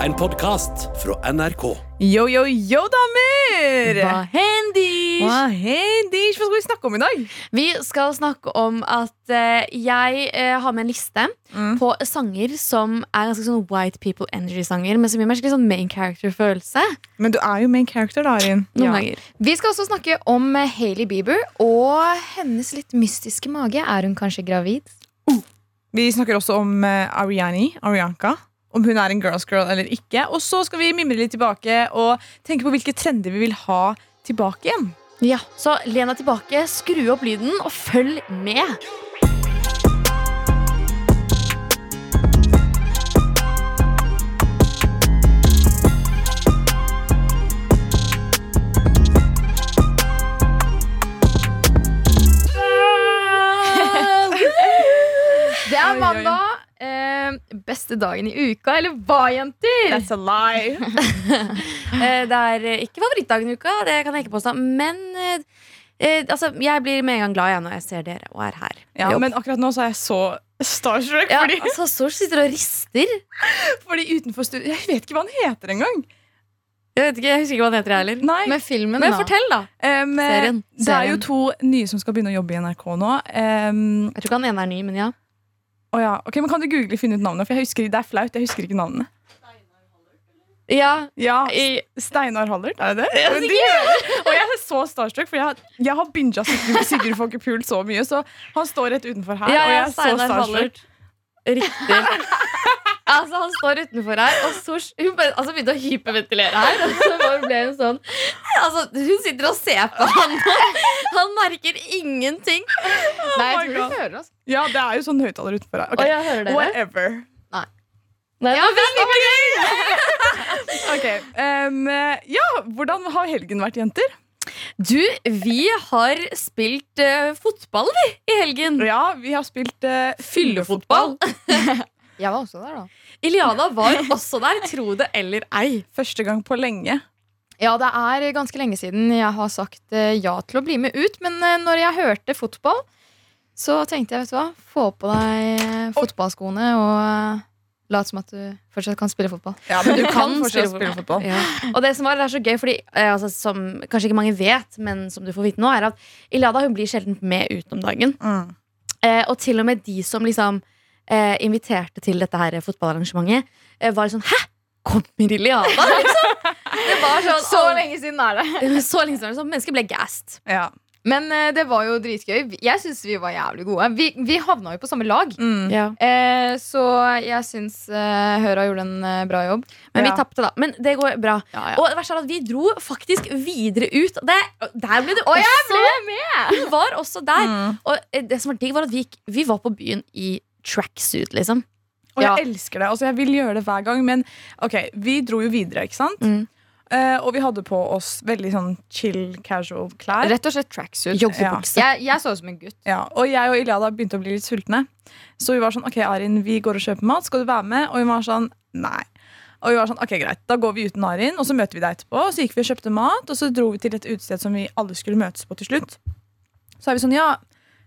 En podkast fra NRK. Yo, yo, yo, damer! Hva hendish? Hva skal vi snakke om i dag? Vi skal snakke om at eh, jeg eh, har med en liste Mm. på sanger som er ganske sånn white people energy-sanger, men som gir meg skikkelig sånn main character-følelse. Men du er jo main character, da, Arin. Noen Ja. ganger. Vi skal også snakke om eh, Hailey Bieber og hennes litt mystiske mage. Er hun kanskje gravid? Vi snakker også om uh, Ariani, Arianka. Om hun er en girls girl eller ikke. Og så skal vi mimre litt tilbake og tenke på hvilke trender vi vil ha tilbake igjen. Ja, Så len deg tilbake, skru opp lyden, og følg med. Beste dagen i uka, eller hva, jenter? That's a lie. Eh, Det er eh, ikke favorittdagen i uka, det kan jeg ikke påstå, men eh, eh, altså, jeg blir med en gang glad igjen når jeg ser dere og er her. Ja, men akkurat nå så er jeg så starstruck. ja, Fordi, altså, Sosh sitter og rister. fordi utenfor studio Jeg vet ikke hva han heter engang. Jeg vet ikke, jeg husker ikke hva den heter, jeg heller. Nei. Men filmen, Men da. fortell, da. Um, eh, Serien. det er jo to nye som skal begynne å jobbe i NRK nå. Um, Jeg tror ikke han ene er ny, men ja. Å ja. ok, men Kan du google finne ut navnet? For jeg husker, Det er flaut. Jeg husker ikke navnet. Ja, Ja, i, Steinar Hallert, er det det? Men de- og jeg er så starstruck, for jeg har, jeg har binga Sigurd, Sigurd så mye. Så han står rett utenfor her, ja, og jeg ja Steinar så starstruck. Hallert. Riktig. Altså, han står utenfor her, og Sosh hun bare, altså, begynte å hyperventilere her. Og så bare ble hun sånn altså, Hun sitter og ser på han, han merker ingenting. Nei, jeg tror God. du hører oss. Ja, det er jo sånn høyttaler utenfor her. Og Ok, jeg hører dere. Whatever. Nei, Ja, men- Ok, um, Ja, hvordan har helgen vært, jenter? Du, vi har spilt uh, fotball, vi, i helgen. Ja, vi har spilt uh, Fyllefotball. Jeg var også der, da. Iliana var også der, tro det eller ei. første gang på lenge. Ja, det er ganske lenge siden jeg har sagt eh, ja til å bli med ut. Men eh, når jeg hørte fotball, så tenkte jeg, vet du hva, få på deg eh, fotballskoene og lat som at du fortsatt kan spille fotball. Ja, men du kan Kan fortsatt spille spille fotball. Ja. Og det som var, det er så gøy, fordi altså, som kanskje ikke mange vet, men som du får vite nå, er at Ilada hun blir sjelden med ut om dagen. Mm. Eh, og til og med de som liksom eh, inviterte til dette her fotballarrangementet, eh, var sånn Hæ? Kommer Iliana? Liksom? Det var sånn Så lenge siden er det. Så lenge siden. er det Sånn, Mennesket ble gassed. Ja. Men eh, det var jo dritgøy. Jeg syns vi var jævlig gode. Vi, vi havna jo på samme lag. Mm. Ja. Eh, så jeg syns eh, Høra gjorde en eh, bra jobb. Men vi Ja. tapte, da. Men det går bra. Ja, Og det verste er at vi dro faktisk videre ut. Det, der ble du Og jeg også med! Hun var også der. Mm. Og eh, det som var digg, var at vi, gikk, vi var på byen i tracksuit, liksom. Og jeg Ja. elsker det. Altså, jeg vil gjøre det hver gang, men ok, vi dro jo videre, ikke sant? Mm. Uh, og vi hadde på oss veldig sånn chill, casual klær. Rett og slett tracksuit. Ja. Jeg, jeg så ut som en gutt. Ja, og jeg og Ilyada begynte å bli litt sultne. Så vi var sånn, ok Arin, vi går og kjøper mat, skal du være med? Og hun var sånn, nei. Og vi var sånn, ok greit, da går vi uten Arin, og så møter vi deg etterpå. Og så gikk vi og kjøpte mat, og så dro vi til et utested som vi alle skulle møtes på til slutt. Så er vi sånn, ja,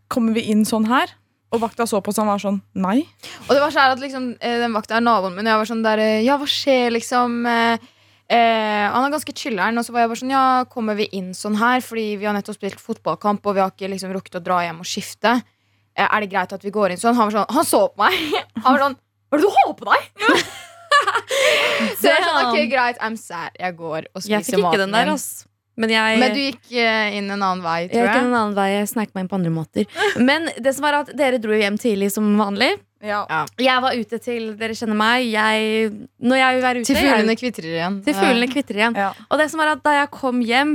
kommer vi inn sånn her? Og vakta så på oss, han var sånn, nei. Og det var sånn at liksom, eh, den vakta er naboen min, og jeg var sånn der eh, Ja, hva skjer, liksom? Eh, eh, han er ganske chiller'n, og så var jeg bare sånn Ja, kommer vi inn sånn her? Fordi vi har nettopp spilt fotballkamp, og vi har ikke liksom rukket å dra hjem og skifte. Eh, er det greit at vi går inn sånn? Han var sånn, han så på meg. Han var sånn Hva er det du har på deg? så jeg var sånn, ok, greit, I'm sad. Jeg går og spiser maten. Jeg fikk ikke maten den der, altså ass. Men jeg, Men du gikk eh, inn en annen vei, jeg tror gikk jeg. en annen vei. Jeg snek meg inn på andre måter. Men det som var at dere dro hjem tidlig som vanlig. Ja. Jeg var ute til Dere kjenner meg. Jeg, når jeg vil være ute Til fuglene kvitrer igjen. til fuglene kvitrer igjen. Ja. Og det som var at da jeg kom hjem,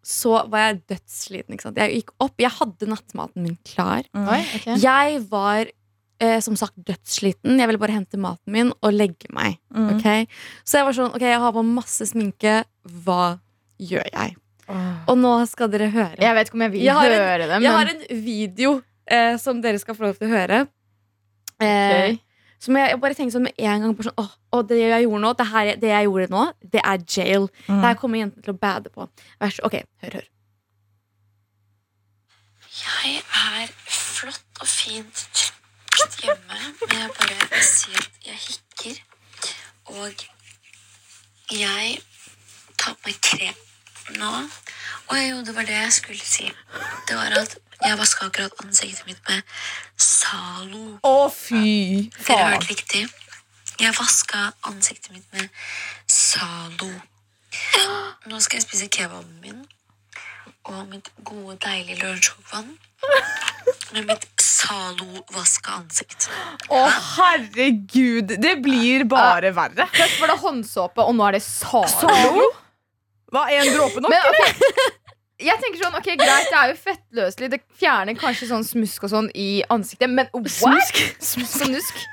så var jeg dødssliten. Ikke sant? Jeg gikk opp, jeg hadde nattmaten min klar. Mm. Oi, ok. Jeg var eh, som sagt dødssliten. Jeg ville bare hente maten min og legge meg. Mm. Okay? Så jeg var sånn, ok, jeg har på masse sminke. Hva gjør jeg? Og nå skal dere høre. Jeg vet ikke om jeg vil Jeg har en- høre det, men Jeg har en video eh, som dere skal få lov til å høre. Eh, okay. Som jeg, jeg bare tenker sånn med en gang på sånn, åh, åh, det jeg gjorde nå, det, her, det jeg gjorde nå, det er jail. Mm. Det her kommer jentene til å bade på. Vær så, ok, hør, hør. Jeg er flott og fint trukket hjemme, men jeg bare vil si at jeg hikker. Og jeg tar på meg krem nå. Og jo, det var det jeg skulle si. Det var at jeg vaska akkurat ansiktet mitt med Zalo. Å, fy Dere har hørte riktig. Jeg vaska ansiktet mitt med Zalo. Nå skal jeg spise kebaben min og mitt gode, deilige lunsjvann med mitt Zalo-vaska ansikt. Å, herregud. Det blir bare verre. Først var det håndsåpe, og nå er det Zalo. Hva er en dråpe nok? Men, ok, jeg tenker sånn, ok, Greit, det er jo fettløselig. Det fjerner kanskje sånn smusk og sånn i ansiktet, men what? Smusk?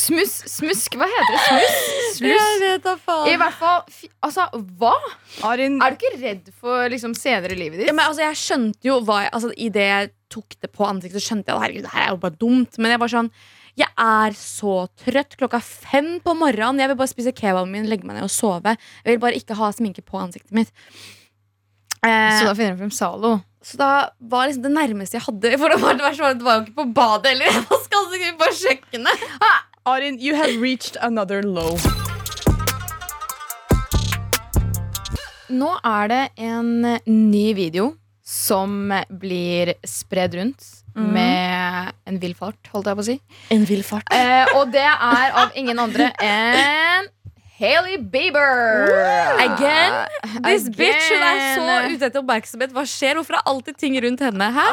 Smusk. smusk, hva heter det? Smus? Sluss? vet da I faen. hvert fall, altså, hva? Arin, Er du ikke redd for liksom, senere i livet ditt? Ja, men altså, jeg skjønte jo hva jeg, altså, I det jeg tok det på ansiktet, så skjønte jeg at herregud, det her er jo bare dumt. Men jeg var sånn Jeg er så trøtt klokka fem på morgenen. Jeg vil bare spise kebaben min, legge meg ned og sove. Jeg vil bare ikke ha sminke på ansiktet mitt. Eh, Så da finner du frem Zalo. Så da var liksom det nærmeste jeg hadde For det var, det var, at det var jo ikke på badet heller. Jeg vaska ansiktet på kjøkkenet. Arin, you have reached another low. Nå er det en ny video som blir spredd rundt med en vill fart, holdt jeg på å si. En vill fart. Eh, og det er av ingen andre enn Hailey Bieber. Again? This Again. bitch hun er så ute etter oppmerksomhet. Hva skjer? Hvorfor er alltid ting rundt henne? Hæ?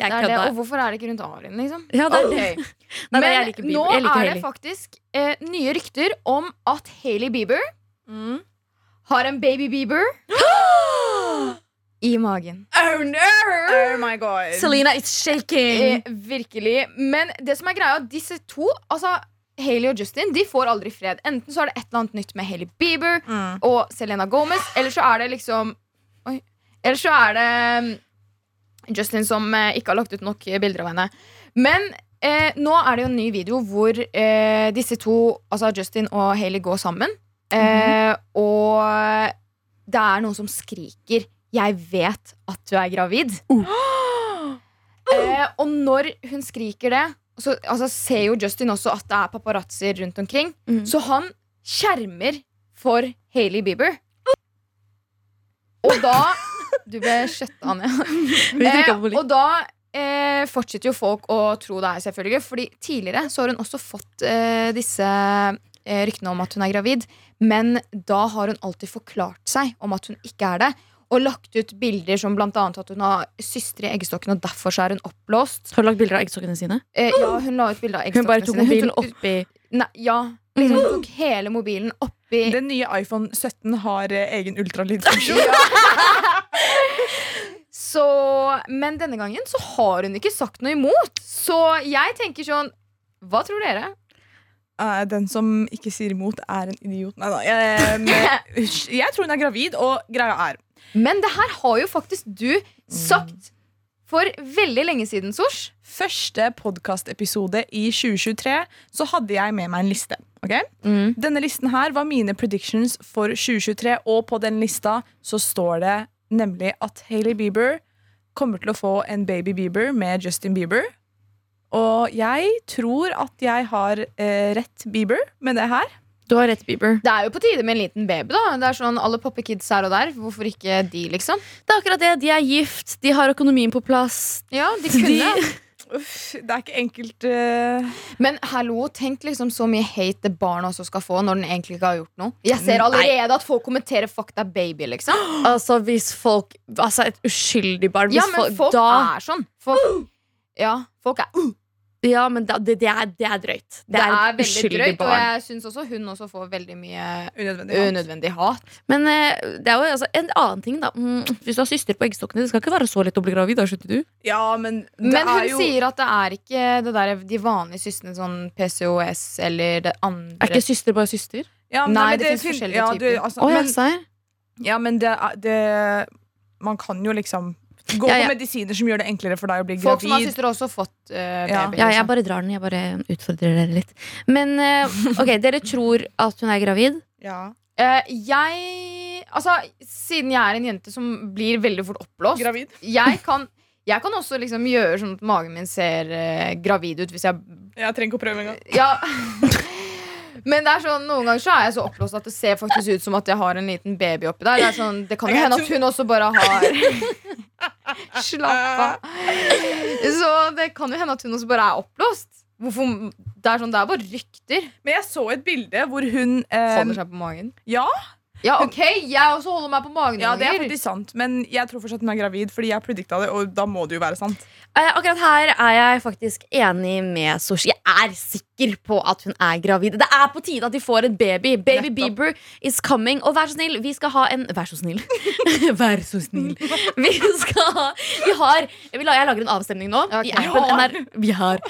Jeg Det er det, og hvorfor er det ikke rundt Arin, liksom? Ja, det er det. Nei, nei, Men jeg liker Bieber. nå Jeg liker er det faktisk eh, nye rykter om at Hailey Bieber Mm. har en baby Bieber i magen. Oh no! Oh my god. Selena, it's shaking. Eh, virkelig. Men det som er greia, disse to, altså Hailey og Justin, de får aldri fred. Enten så er det et eller annet nytt med Hailey Bieber Mm. og Selena Gomez, eller så er det liksom Oi. Eller så er det mm, Justin som eh, ikke har lagt ut nok bilder av henne. Men eh, nå er det jo en ny video hvor eh, disse to, altså Justin og Hailey, går sammen. Eh, og det er noen som skriker 'Jeg vet at du er gravid'. Eh, og når hun skriker det, så altså, ser jo Justin også at det er paparazzoer rundt omkring. Mm. Så han skjermer for Hailey Bieber. Og da Du ble skjøtta ned. Eh, og da eh, fortsetter jo folk å tro det er selvfølgelig. Fordi tidligere så har hun også fått eh, disse eh, ryktene om at hun er gravid. Men da har hun alltid forklart seg om at hun ikke er det. Og lagt ut bilder som annet at hun har søstre i eggstokken, og derfor så er hun oppblåst. Har hun lagt bilder av eggstokkene sine? Eh, ja, hun la ut bilde av Hun bare tok eggstokkene sine. mobilen oppi Nei, ja, liksom hun tok hele mobilen oppi Den nye iPhone 17 har eh, egen ultralydfunksjon. Så, men denne gangen så har hun ikke sagt noe imot. Så jeg tenker sånn Hva tror dere? Eh, Den som ikke sier imot, er en idiot. Nei da. Jeg, men, jeg tror hun er gravid, og greia er Men det her har jo faktisk du sagt for veldig lenge siden, Sosh. Første podkastepisode i 2023 så hadde jeg med meg en liste. ok? Denne listen her var mine predictions for 2023, og på den lista så står det nemlig at Hailey Bieber kommer til å få en baby Bieber med Justin Bieber. Og jeg tror at jeg har eh, rett Bieber med det her. Du har rett, Bieber. Det er jo på tide med en liten baby. da Det er sånn Alle poppekids her og der. Hvorfor ikke de, liksom? Det er akkurat det. De er gift, de har økonomien på plass. Ja, de kunne Uff, det er ikke enkelt uh... Men hallo, tenk liksom så mye hate det barnet også skal få når den egentlig ikke har gjort noe. Jeg ser Nei. allerede at folk kommenterer 'fuck that baby', liksom. Altså, hvis folk Altså, et uskyldig barn hvis Ja, men folk da, er sånn. Folk, ja, folk er Ja, men da, det, det, er, det er drøyt. Det, Det er, er veldig drøyt, drøyt, og jeg syns også hun også får veldig mye unødvendig. hat. unødvendig hat. Men uh, det er jo altså, en annen ting, da. Mm, hvis du har søster på eggstokkene, det skal ikke være så lett å bli gravid. Da, skjønner du? Ja, men det Men hun er jo sier at det er ikke det der, de vanlige søstrene, sånn PCOS eller det andre Er ikke søster bare søster? ja, men Nei, men det finnes fins forskjellige ja, typer. Du, altså, Å, ja, men, ja, men det, det Man kan jo liksom gå Ja, ja. på medisiner som gjør det enklere for deg å bli gravid. Folk som har søstre, har også fått uh, Ja. baby. Ja, jeg liksom. bare drar den. Jeg bare utfordrer dere litt. Men uh, ok, dere tror at hun er gravid. Ja. Uh, jeg Altså, siden jeg er en jente som blir veldig fort oppblåst Gravid. jeg, kan, jeg kan også liksom gjøre sånn at magen min ser gravid ut hvis jeg Jeg trenger ikke å prøve engang. Ja. Men det er sånn, noen ganger så er jeg så oppblåst at det ser faktisk ut som at jeg har en liten baby oppi der. Det, er sånn, det kan jo hende at hun også bare har Slapp av. Så det kan jo hende at hun også bare er oppblåst. Hvorfor, det er sånn, det er bare rykter. Men jeg så et bilde hvor hun eh, Holder seg på magen. Ja, Ja, ok, jeg også holder meg på magen. ja, det er faktisk sant. Men jeg tror fortsatt hun er gravid, fordi jeg predikta det, og da må det jo være sant. Eh, akkurat her er jeg faktisk enig med Soshi. Jeg er sikker på at hun er gravid. Det er på tide at de får en baby. Baby Nettopp. Bieber is coming. Og vær så snill, vi skal ha en Vær så snill. vær så snill. Vi skal ha Vi har Jeg, lager en avstemning nå. Okay. I appen NR, Vi har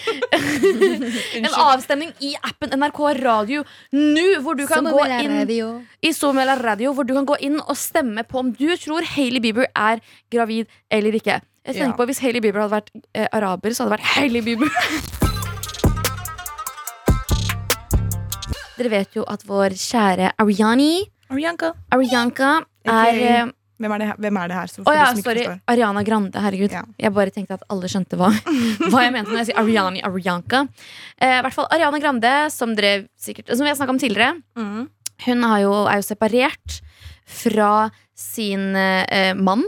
en avstemning i appen NRK Radio nå, hvor du kan gå inn i Somela Radio, hvor du kan gå inn og stemme på om du tror Hailey Bieber er gravid eller ikke. Jeg tenker Ja. på Hvis Hailey Bieber hadde vært eh, araber, så hadde det vært Hailey Bieber. Dere vet jo at vår kjære Ariani Arianka. Arianka er okay. eh, Hvem er det her? Hvem er det her så Å ja, sorry. forstår? Ariana Grande. Herregud. Ja. Jeg bare tenkte at alle skjønte hva, hva jeg mente når jeg sier Ariani Arianka. Eh, I hvert fall Ariana Grande, som dere sikkert Som vi har snakka om tidligere. Mm. Hun har jo, er jo separert fra sin eh, mann,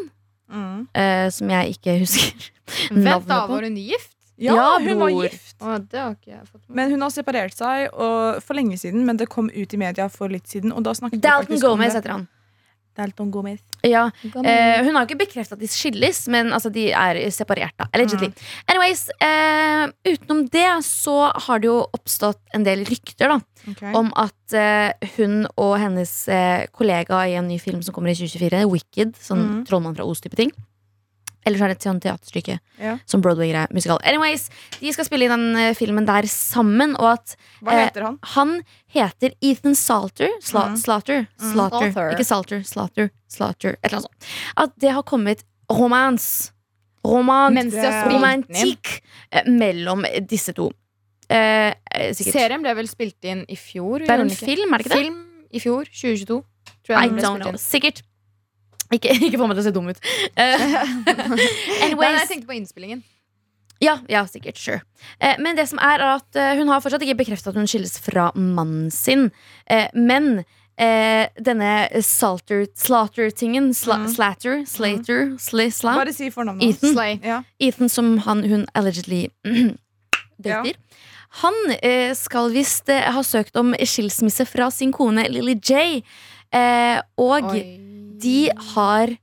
Mm. eh, som jeg ikke husker Vent, navnet da, på. var hun gift? Ja, Ja, hun var gift. Å, det har ikke jeg fått med Men hun har separert seg og, for lenge siden, men det kom ut i media for litt siden. Og da snakket vi Dalton Gomez heter han. Dalton Gomez. Ja, eh, hun har jo ikke bekreftet at de skilles, men altså, de er separert. da Allegedly. Anyways, eh, utenom det så har det jo oppstått en del rykter da om at eh, hun og hennes eh, kollega i en ny film som kommer i 2024, Wicked, sånn mm. Trollmann fra Os-type ting. Eller så er det et teaterstykke Ja. som Broadway-greie. Musikal. Anyways, de skal spille i den eh, filmen der sammen, og at Hva eh, heter han? han heter Ethan Salter. Sla mm. Slater. Slater. Mm. Ikke Salter. Slater. Slater. Et eller annet sånt. At det har kommet romans. Roman. Mens de har spilt den inn. Romantikk eh, mellom disse to. Eh, eh, sikkert. Serien ble vel spilt inn i fjor? Det er en film, er det ikke det? Film i fjor, 2022. Tror I don't know. Sikkert. Ikke, ikke få meg til å se dum ut. Anyways. Nei, jeg tenkte på innspillingen. Ja, ja, sikkert. Sure. Eh, men det som er at eh, hun har fortsatt ikke bekreftet at hun skilles fra mannen sin. Eh, men eh, denne Salter-Slater-tingen sla, mm. Slatter, Slater, sli, sla, Bare si fornavnet. Ethan. Slay. Ja. Ethan som han, hun allegedly dater. Han eh, skal visst eh, ha søkt om skilsmisse fra sin kone Lily J. Eh, og Oi. De har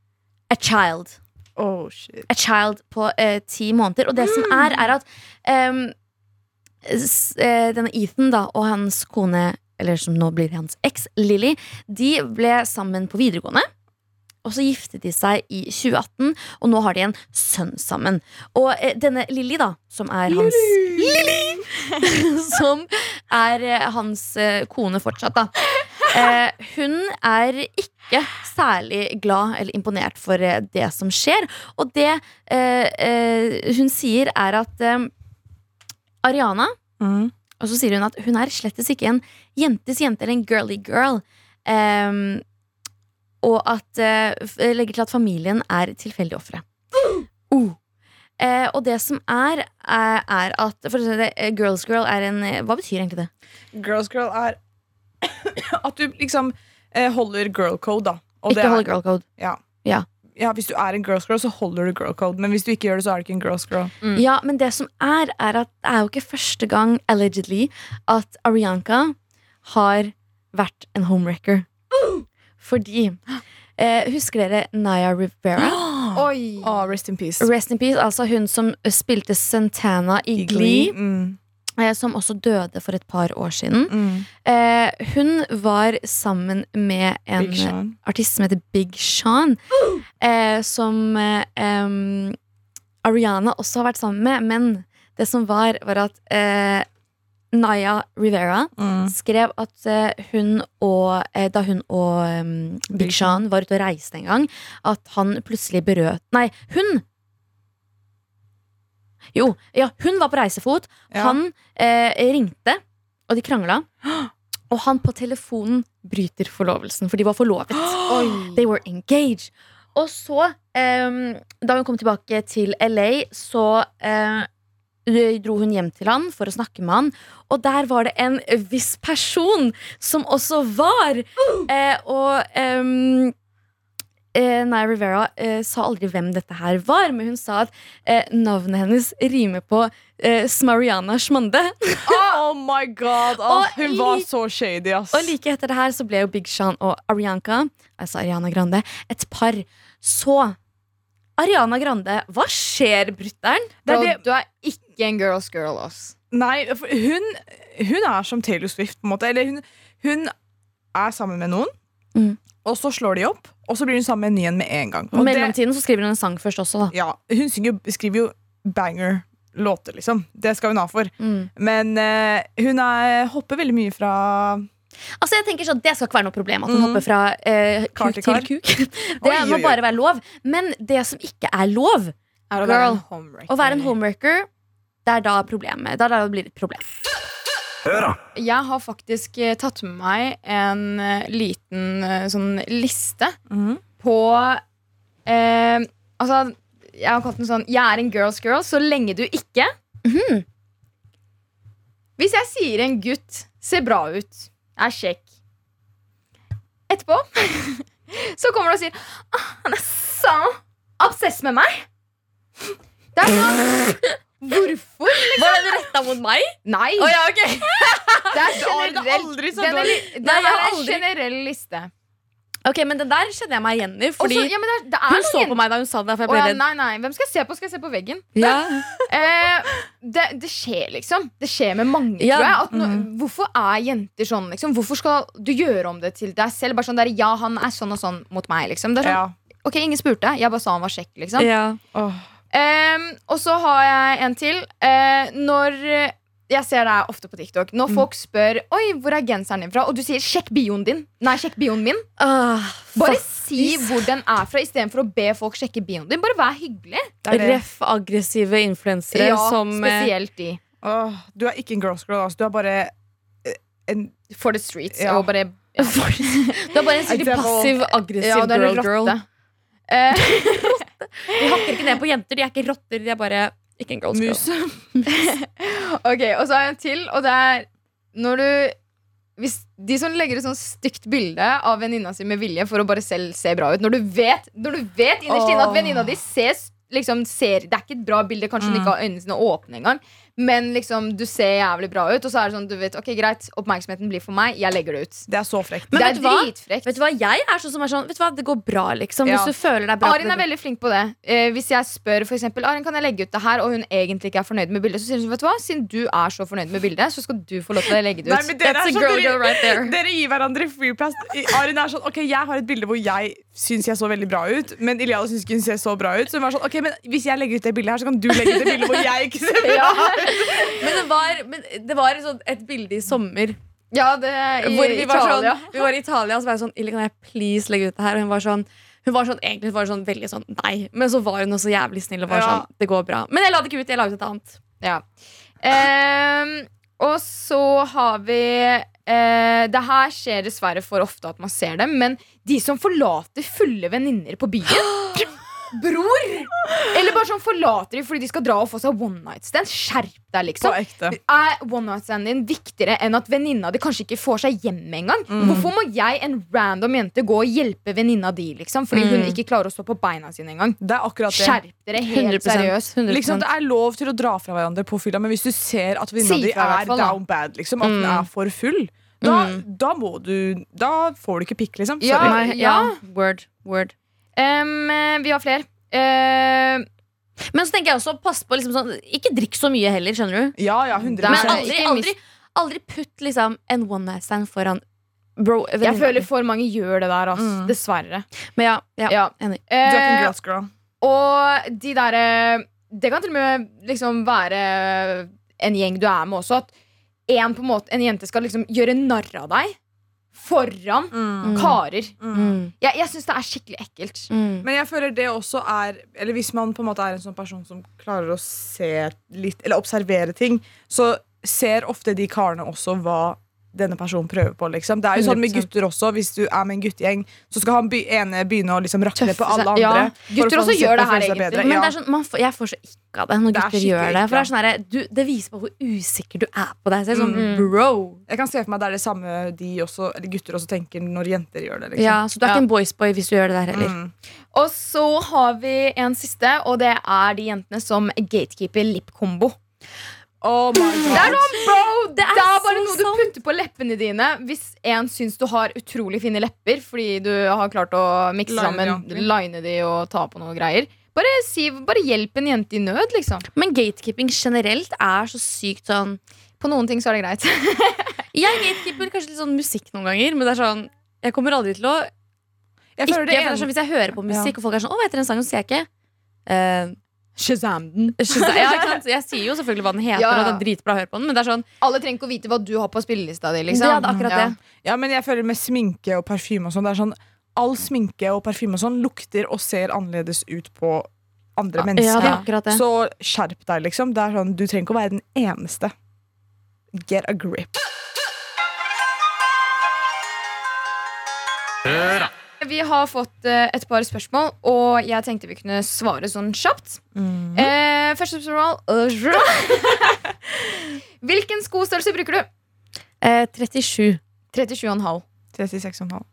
a child. Oh, shit. a child på eh, ti måneder. Og det som er, er at um, denne Ethan da, og hans kone, eller som nå blir hans eks, Lily, de ble sammen på videregående. Og så giftet de seg i 2018, og nå har de en sønn sammen. Og eh, denne Lily, da, som er hans Lily! som er eh, hans eh, kone fortsatt, da. Eh, hun er ikke særlig glad eller imponert for eh, det som skjer. Og det eh, hun sier, er at Ariana Mm. Og så sier hun at hun er slettes ikke en jentes jente eller en girly girl. Ehm, og at eh, legger til at familien er tilfeldige ofre. Uh. Eh, og det som er, er, er at For å si det, eh, girls girl er en eh, Hva betyr egentlig det? Girls girl er at du liksom eh, holder girl code, da. Og ikke holder holde girl code. Ja, Hvis du er en girls girl, så holder du girl code. Men hvis du ikke gjør det, så er du ikke en girls girl. Mm. Ja, men det som er, er at det er jo ikke første gang, allegedly, at Arianka har vært en homewrecker. Fordi eh, Husker dere Naya Rivera? Oi. Oh, rest in peace. Rest in peace, altså hun som spilte Santana i Glee, Mm. eh, som også døde for et par år siden. Mm. Eh, hun var sammen med en artist som heter Big Sean, eh, som eh, Ariana også har vært sammen med. Men det som var, var at eh, Naya Rivera Mm. skrev at eh, hun og eh, Da hun og um, Big Sean. Var ute og reiste en gang, at han plutselig berøt Nei, hun! Jo, ja, hun var på reisefot. Ja. Han eh, ringte, og de krangla. Og han på telefonen bryter forlovelsen, for de var forlovet. Oi. They were engaged. Og så, eh, da hun kom tilbake til LA, så eh, dro hun hjem til han for å snakke med han. Og der var det en viss person som også var. Eh, og eh, Naya Rivera eh, sa aldri hvem dette her var, men hun sa at eh, navnet hennes rimer på eh, Smariana Schmande. Oh my god! Oh, hun var så shady, ass. Og like etter det her så ble jo Big Sean og Arianka, altså Ariana Grande, et par. Så Ariana Grande, hva skjer, brutter'n? Er Du er ikke en girls girl, ass. Nei, hun, hun er som Taylor Swift, på en måte. Eller hun, hun er sammen med noen, Mm. og så slår de opp, og så blir hun sammen med en ny en med en gang. I Og det, mellomtiden så skriver hun en sang først også, da. ja, hun synger, skriver jo banger-låter, liksom. Det skal hun ha for. Mm. Men uh, hun er, hopper veldig mye fra Altså jeg tenker sånn, Det skal ikke være noe problem at hun Mm. hopper fra uh, kuk til til kuk. Det Oi, må oi, oi. bare være lov. Men det som ikke er lov, Girl. å være en homewrecker, det er da problemet. Det er da det blir et problem. Jeg har faktisk eh, tatt med meg en eh, liten eh, sånn liste på eh, Altså, jeg har kalt den sånn Jeg er en girls girl så lenge du ikke Mhm. Hvis jeg sier en gutt ser bra ut, er kjekk Etterpå så kommer du og sier ah, Han er så obsess med meg. Det er sånn Hvorfor? Var den retta mot meg? Nei. Oh, ja, ok Det er generelt. den er, den er en generell liste. Ok, Men den der kjenner jeg meg igjen i. Fordi Også, ja, men det er, det hun så på meg da hun sa det. Ble ja, nei, nei, Hvem skal jeg se på? Skal jeg se på veggen? Ja. Eh, det, det skjer, liksom. Det skjer med mange, tror jeg. No, Hvorfor er jenter sånn? Liksom? Hvorfor skal du gjøre om det til deg selv? Bare sånn der, Ja, han er sånn og sånn mot meg. Liksom. Det er sånn. Ok, Ingen spurte. Jeg bare sa han var kjekk. Liksom. Ja. Åh. Ehm, og så har jeg en til. Uh, når Jeg ser deg ofte på TikTok. Når Mm. folk spør Oi, hvor er genseren din fra, og du sier 'sjekk bioen din', Nei, sjekk bioen min, Uh, bare si hvor den er fra, istedenfor å be folk sjekke bioen din. Bare vær hyggelig. Det det. Ref aggressive influensere Ja, som eh, spesielt de. Uh, du er ikke en girls girl, altså. Du er bare uh, en For the streets. Ja. Og bare Du er bare en skikkelig passiv, aggressiv Ja, girl girl. De hakker ikke ned på jenter, de er ikke rotter. De er bare ikke en girls mus. girl. ok, Og så har jeg en til, og det er når du hvis De som legger et sånn stygt bilde av venninna si med vilje for å bare selv se bra ut. Når du vet, når du vet innerst inne at venninna di ses, liksom, ser Det er ikke et bra bilde, kanskje hun Mm. ikke har øynene sine åpne engang. Men liksom, du ser jævlig bra ut, og så er det sånn du vet, ok greit, oppmerksomheten blir for meg. Jeg legger det ut. Det er så frekt. Men det vet er dritfrekt. Vet du hva, Jeg er sånn som er sånn Vet du hva, det går bra, liksom. Ja. Hvis du føler deg bra Arin er veldig flink på det. Eh, hvis jeg spør for eksempel, Arin, kan jeg legge ut det her, og hun egentlig ikke er fornøyd med bildet, så sier hun vet du hva, siden du er så fornøyd med bildet, så skal du få lov til å legge det ut. Nei, men dere, That's er a sånn, girl dere, girl right there. dere gir hverandre free pass. Arin er sånn, ok, Jeg har et bilde hvor jeg syns jeg så veldig bra ut, men Iliana syns ikke hun ser så bra ut. Så hun var sånn, ok, men Hvis jeg legger ut det bildet her, så kan du legge ut det bildet hvor jeg ikke ser bra ut. Men det var, men det var et, sånt, et bilde i sommer Ja, det er i hvor vi var, sånn, Italia. vi var i Italia, og så var jeg sånn Ille, kan jeg please legge ut det her? Og hun var sånn hun var sånn, egentlig var sånn veldig sånn nei, men så var hun også jævlig snill og var Ja. sånn Det går bra. Men jeg la det ikke ut, jeg la ut et annet. Ja. Ehm, og så har vi eh, Det her skjer dessverre for ofte at man ser det, men de som forlater fulle venninner på byen Bror! Eller bare sånn forlater de fordi de skal dra og få seg one night stand. Skjerp deg, På liksom. ekte. Er one night standen din viktigere enn at venninna di kanskje ikke får seg hjem engang? Hvorfor må jeg, en random jente, gå og hjelpe venninna di, liksom? Fordi hun Mm. ikke klarer å stå på beina sine engang? Det er akkurat det. Skjerp dere helt 100%. seriøst. 100%. Liksom, det er lov til å dra fra hverandre på fylla, men hvis du ser at venninna Si di er fall, da. down bad, liksom, at den Mm. er for full, da, Mm. da må du Da får du ikke pikk, liksom. Ja. Sorry. Ja. Word. Word. Eh, vi har flere. Uh, Men så tenker jeg også, pass på liksom sånn Ikke drikk så mye heller, skjønner du. Ja, ja, 100 Det er- Men aldri, aldri, aldri putt liksom en one night stand foran bro. jeg venninna føler for mange gjør det der, altså. Mm. Dessverre. Men ja, ja, Ja. enig. Du er ikke en Eh, girls girl. og de derre Det kan til og med liksom være en gjeng du er med også. At en, på en, måte, en jente skal liksom gjøre narr av deg foran Mm. karer. Mm. Mm. Jeg, jeg syns det er skikkelig ekkelt. Mm. Men jeg føler det også er Eller hvis man på en måte er en sånn person som klarer å se litt Eller observere ting, så ser ofte de karene også hva denne personen prøver på. liksom Det er jo sånn med gutter også. Hvis du er med en guttegjeng, så skal han by ene begynne å liksom rakke ned på alle andre. Ja, gutter også gjør det her, egentlig. bedre. Men Ja. det er sånn, man får, jeg får så ikke av det når Det er gutter gjør det. For det, er sånn her, du, det viser bare hvor usikker du er på deg selv. Sånn, Mm. bro Jeg kan se for meg det er det samme de også, eller gutter også tenker når jenter gjør det. liksom ja, Så du er Ja. ikke en boysboy hvis du gjør det der heller. Mm. Og så har vi en siste, og det er de jentene som gatekeeper lip-kombo. Oh my Det god er bro! Det er, bare noe du putter på leppene dine hvis en syns du har utrolig fine lepper fordi du har klart å mikse de sammen, line de og ta på noe greier. Bare, si, bare hjelp en jente i nød, liksom. Men gatekeeping generelt er så sykt sånn På noen ting så er det greit. Jeg gatekeeper kanskje litt sånn musikk noen ganger, men det er sånn jeg kommer aldri til å Jeg ikke, ene sånn, Hvis jeg hører på musikk, og folk er sånn 'Å, hva heter den sangen?' så sier jeg ikke eh, Shazam den. Shazam. ja, ikke sant? Jeg sier jo selvfølgelig hva den heter, Ja, ja. og det er dritbra å høre på den, men det er sånn Alle trenger ikke å vite hva du har på spillelista di. Liksom. Ja, det er akkurat Ja. det. Ja, men jeg føler med sminke og parfyme og sånn, det er sånn All sminke og parfyme og sånn lukter og ser annerledes ut på andre Ja, mennesker. er det. Så skjerp deg, liksom. Det er sånn, du trenger ikke å være den eneste. Get a grip. Vi har fått eh, et par spørsmål, og jeg tenkte vi kunne svare sånn kjapt. Eh, første spørsmål Hvilken skostørrelse bruker du? Eh, 37. 37,5. 36,5.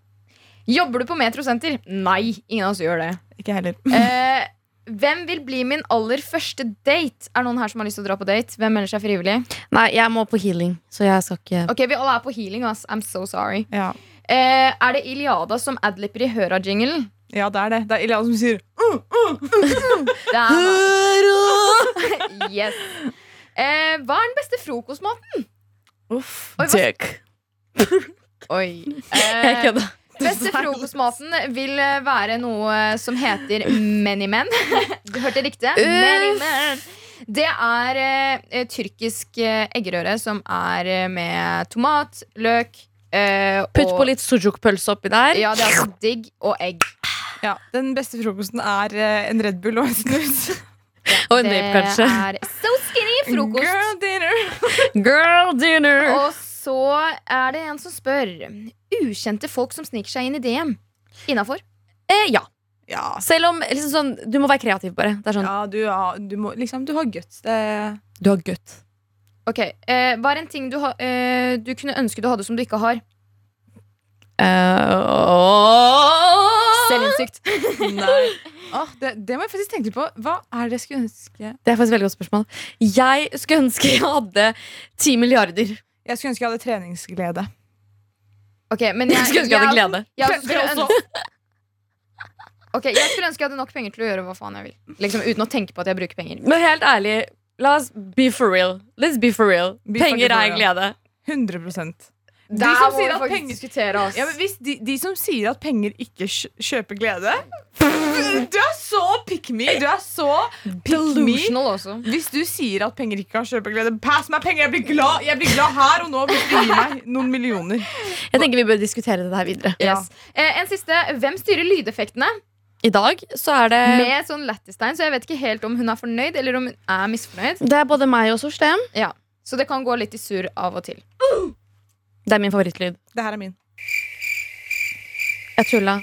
Jobber du på metrosenter? Nei, ingen av oss gjør det. Ikke heller. Eh, hvem vil bli min aller første date? Er noen her som har lyst til å dra på date? Hvem melder seg frivillig? Nei, jeg må på healing, så jeg skal ikke Ok, Vi alle er på healing. ass I'm so sorry. Ja. Eh, er det Iliada som adlipper i Høra-jinglen? ja, det er det. Det er Iliada som sier uh, uh. Høra! Yes. Eh, hva er den beste frokostmaten? Uff. Oi, hva-. Oi. Jeg Eh, kødda. beste frokostmaten vil eh, være noe som heter Many Men. Du hørte riktig. Many Men. Det er eh, tyrkisk eh, eggerøre som er eh, med tomat, løk eh, Putt og, på litt sujuk-pølse oppi der. Ja, det er altså digg. Og egg. Ja, Den beste frokosten er eh, en Red Bull og en snus. Og en vape, kanskje. Det er so skinny frokost. Girl dinner. Girl dinner. Og så er det en som spør Ukjente folk som sniker seg inn i DM. Innafor. Eh, ja. Ja, Selv om liksom sånn, du må være kreativ, bare. Det er sånn, ja, du, har- du, må, liksom, du har guts. Det Du har gutt. Ok, eh, Hva er en ting du, ha, eh, du kunne ønske du hadde som du ikke har? Selvinnsikt. Nei. Oh, det, det må jeg faktisk tenke litt på. Hva er det jeg skulle ønske Det er faktisk et veldig godt spørsmål. Jeg skulle ønske jeg hadde ti milliarder. Jeg skulle ønske jeg hadde treningsglede. Ok, men jeg, Jeg skulle ønske jeg hadde glede. Jeg, jeg skulle ønske, Ok, jeg skulle ønske jeg hadde nok penger til å gjøre hva faen jeg vil. Liksom Uten å tenke på at jeg bruker penger. Men helt ærlig, la oss be for real. Let's be for real. Be Penger er glede. 100% De som penger ja, men hvis de, de som sier at penger ikke kjøper glede Du er så pick me! Du er så pick me. Delusional også. Hvis du sier at penger ikke kan kjøpe glede, pass meg penger! Jeg blir glad, jeg blir glad her og nå hvis du gir meg noen millioner. Jeg tenker vi bør diskutere det her videre. Yes. Eh, en siste. Hvem styrer lydeffektene? I dag så er det Med sånn lættistegn, så jeg vet ikke helt om hun er fornøyd eller om hun er misfornøyd. Det er både meg og Sorstem. Så det kan gå litt i surr av og til. Det er min favorittlyd. Det her er min. Jeg tulla.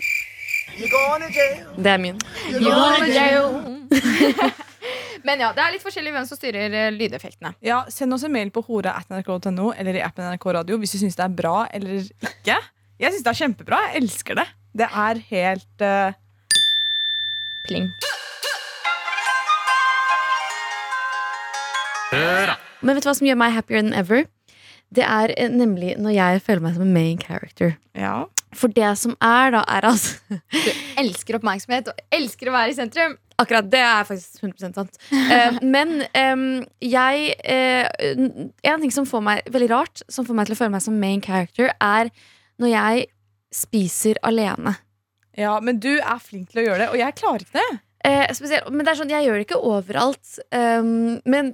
Det er min. Men ja, det er litt forskjellig hvem som styrer eh, lydeffektene. Ja, Send oss en mail på hore.nrk.no eller i appen NRK Radio hvis du syns det er bra eller ikke. Jeg syns det er kjempebra. Jeg elsker det. Det er helt eh, Pling. Men vet du hva som gjør meg happier than ever? Det er eh, nemlig når jeg føler meg som en main character. Ja. For det som er, da, er altså Elsker oppmerksomhet og elsker å være i sentrum. Akkurat, det er faktisk 100% sant. Uh, men um, jeg uh, En ting som får meg veldig rart, som får meg til å føle meg som main character, er når jeg spiser alene. Ja, men du er flink til å gjøre det, og jeg klarer ikke det. Eh, spesielt, men det er sånn, jeg gjør det ikke overalt. Um, men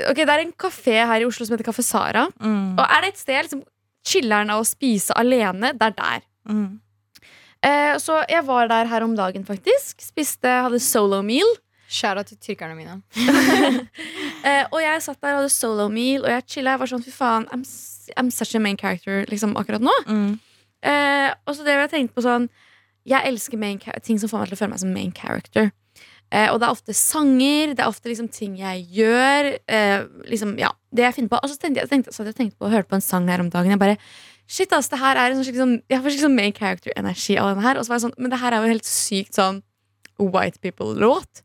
ok, det er en kafé her i Oslo som heter Kaffe Sara. Mm. Og er det et sted liksom, chiller'n av å spise alene, det er der. Mm. Eh, så jeg var der her om dagen, faktisk. Spiste, hadde solo meal. Skjæra til tyrkerne mine. Eh, og jeg satt der og hadde solo meal, og jeg chilla. Jeg var sånn, fy faen, I'm I'm such a main character liksom, akkurat nå. Mm. Eh, og så det jeg tenkte på sånn Jeg elsker main, ting som får meg til å føle meg som main character. Eh, og det er ofte sanger, det er ofte liksom ting jeg gjør. Eh, liksom, ja, det jeg finner på Og så tenkte jeg, tenkte, så hadde jeg tenkt på og høre på en sang her om dagen. Jeg bare Shit, ass, det her er en sånn sånn Jeg får skikkelig sånn main character-energi av den her. Og så var jeg sånn Men det her er jo en helt sykt sånn white people-låt.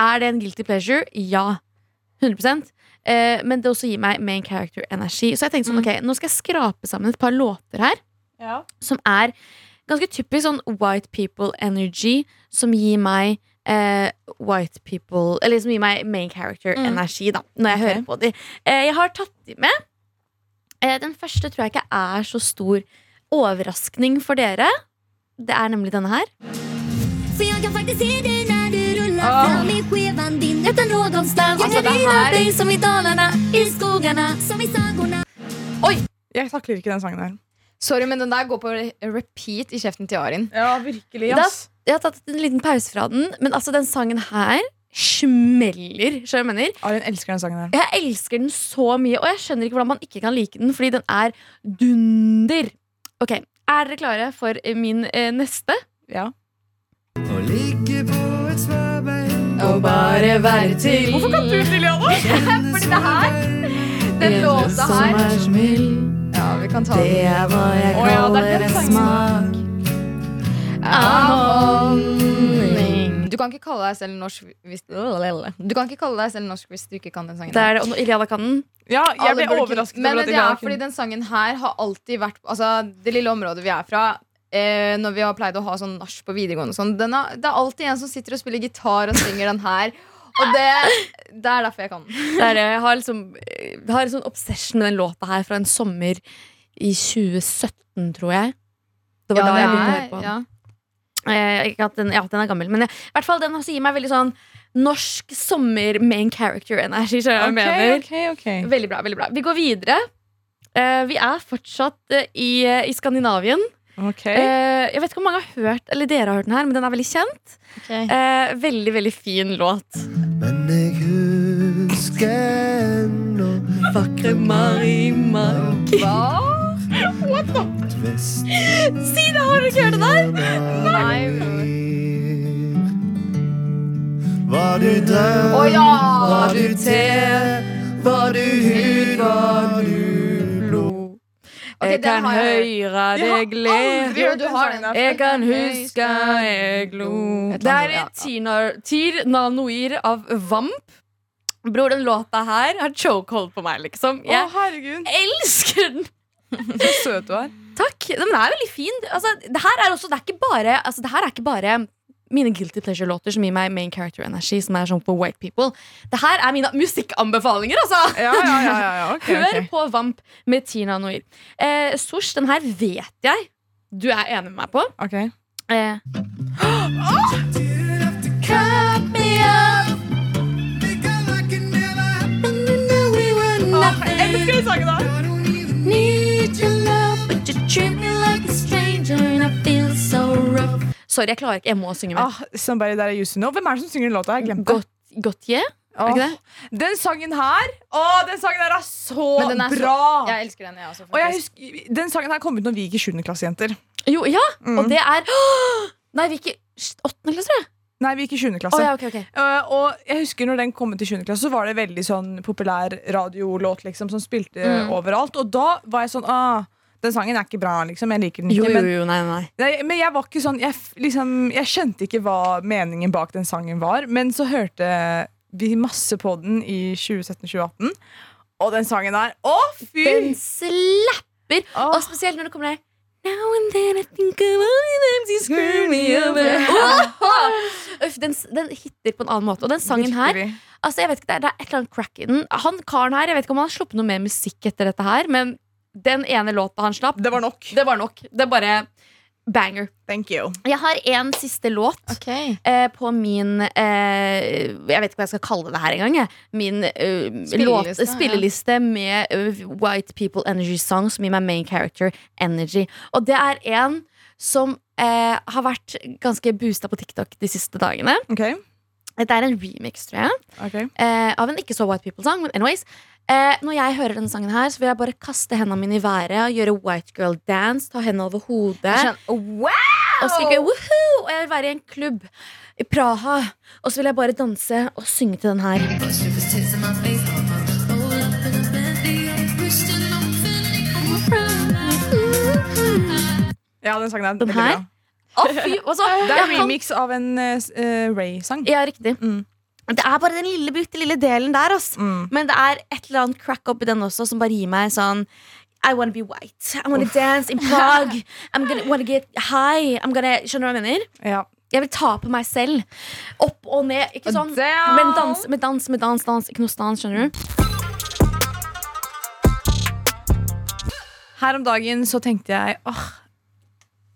Er det en guilty pleasure? Ja. 100 eh, Men det også gir meg main character-energi. Så jeg tenkte sånn, ok, nå skal jeg skrape sammen et par låter her Ja. som er ganske typisk sånn white people energy, som gir meg eh, white people Eller som gir meg main character-energi, da, når jeg okay. hører på de. Eh, jeg har tatt de med. Eh, den første tror jeg ikke er så stor overraskning for dere. Det er nemlig denne her. For jeg kan faktisk se det når du ruller oh. fram i skjeven din Etter någonstans. Altså, jag det kan rida som i Dalarna, i skogarna, som i sagorna. Jeg takler ikke den sangen her. Sorry, men den der går på repeat i kjeften til Arin. Ja, virkelig. Da- Jeg har tatt en liten pause fra den, men altså den sangen her smeller. Skjønner jeg mener? Arin elsker den sangen her. Jeg elsker den så mye, og jeg skjønner ikke hvordan man ikke kan like den, fordi den er dunder. Ok, Er dere klare for min eh, neste? Ja. Å ligge på et sværbein Og bare være til Hvorfor kan du, Liliana? Fordi det her Den låta her Ja, vi kan ta det er hva jeg kaller ja, det er av honning. Du kan ikke kalle deg selv norsk hvis Du kan ikke kalle deg selv norsk hvis du ikke kan den sangen. Det er det, nå- kan den. Ja, jeg ble overrasket Men over at det kan er fordi den sangen her har alltid vært Altså, det lille området vi er fra eh, Når vi har pleid å ha sånn nach på videregående sånn den har- Det er alltid en som sitter og spiller gitar og synger den her. Og det, det er derfor jeg kan den. Jeg har, liksom, jeg har en sånn obsession med den låta her fra en sommer i 2017, tror jeg. Det var da jeg begynte å høre på den. ja. Eh, den, ja, den er gammel, men jeg, i hvert fall den også gir meg veldig sånn norsk sommer main character-energi. Okay, okay, okay. Ok, ok, ok. Veldig bra. veldig bra Vi går videre. Eh, vi er fortsatt eh, i, i Skandinavien. Ok. Eh, jeg vet ikke om mange har hørt Eller dere har hørt den her, men den er veldig kjent. Eh, veldig, veldig fin låt. Men jeg husker når Vakre Marimark. Hva? vest Si det, har du ikke hørt det der? Nei. Hva du drøm, Hva ja! du te, hva du hud, hva du Ok, jeg kan høre deg le. Jeg kan huske jeg lo Det er. Tir, Tir Nanoir av Vamp. Bror, den låta her har chokehold på meg, liksom. Jeg Å, elsker den! så søt du er. Takk. Den er veldig fin. Altså, det her er også Det er ikke bare, altså, det her er ikke bare mine guilty pleasure-låter som gir meg main character-energi, som er sånn på white people. Det her er mine musikkanbefalinger, altså! Ja, ja, ja, ja, ja. ok, Hør på Vamp med Tina Noir. Eh, Sosh, den her vet jeg du er enig med meg på. Ok. Eh, Åh, jeg elsker den sangen der. Sorry, jeg klarer ikke. Jeg må synge mer. Ah, somebody that I used to know. Hvem er det som synger den låta? Jeg glemte. Godt? Åh, ikke det? Den sangen her Å, den sangen her er så er så- bra! Jeg elsker den, jeg også. og jeg husker, Den sangen her kom ut når vi gikk i 7. klasse, jenter. Jo, ja, Mm. og det er! Nei, vi gikk i åttende klasse, tror jeg. Nei, vi gikk i 7. klasse. Oh, ja, okay, okay. Uh, og jeg husker når den kom ut i 7. klasse, så var det veldig sånn populær radiolåt liksom, som spilte Mm. overalt. Og da var jeg sånn ah, Den sangen er ikke bra, liksom. Jeg liker den Jo, ikke. jo, Men, jo, nei, nei. nei, men jeg var ikke sånn jeg, liksom, jeg skjønte ikke hva meningen bak den sangen var. Men så hørte vi masse på den i 2017-2018. Og den sangen der Å, fy! Den slapper! Åh. Og spesielt når det kommer der Now and then I think of me over. Uff, den, den hitter på en annen måte. Og den sangen her Altså, jeg vet ikke, det er, det er et eller annet crack i den. Han karen her, jeg vet ikke om han har sluppet noe mer musikk etter dette her, men den ene låta han slapp, Det var nok. det var nok. Det er bare banger. Thank you. Jeg har en siste låt Ok. eh, på min eh, Jeg vet ikke hva jeg skal kalle det her engang. Min eh, låt, Spilleliste, ja. spilleliste med uh, White People Energy Song som gir meg main character energy. Og det er en som eh, har vært ganske boosta på TikTok de siste dagene. Ok Dette er en remix, tror jeg. okay. eh, av en ikke så white people-sang. Men anyways, eh, når jeg hører denne sangen her, så vil jeg bare kaste hendene mine i været, gjøre white girl dance, ta hendene over hodet Sånn, wow! og skrike woohoo! Og jeg vil være i en klubb i Praha, og så vil jeg bare danse og synge til den her. Ja, den sangen er veldig bra. Å, fy, altså, Det er en kan- remix av en uh, Ray-sang. Ja, riktig. Mm. Det er bare den lille, bitte lille delen der, ass. Mm. Men det er et eller annet crack oppi den også som bare gir meg sånn I wanna be white. I wanna dance in Prague. I'm gonna wanna get high. I'm gonna, skjønner du hva jeg mener? Ja. Jeg vil ta på meg selv. Opp og ned. Ikke sånn. Down. Men dans med dans med dans. dans Ikke noe stans, skjønner du? Her om dagen så tenkte jeg åh,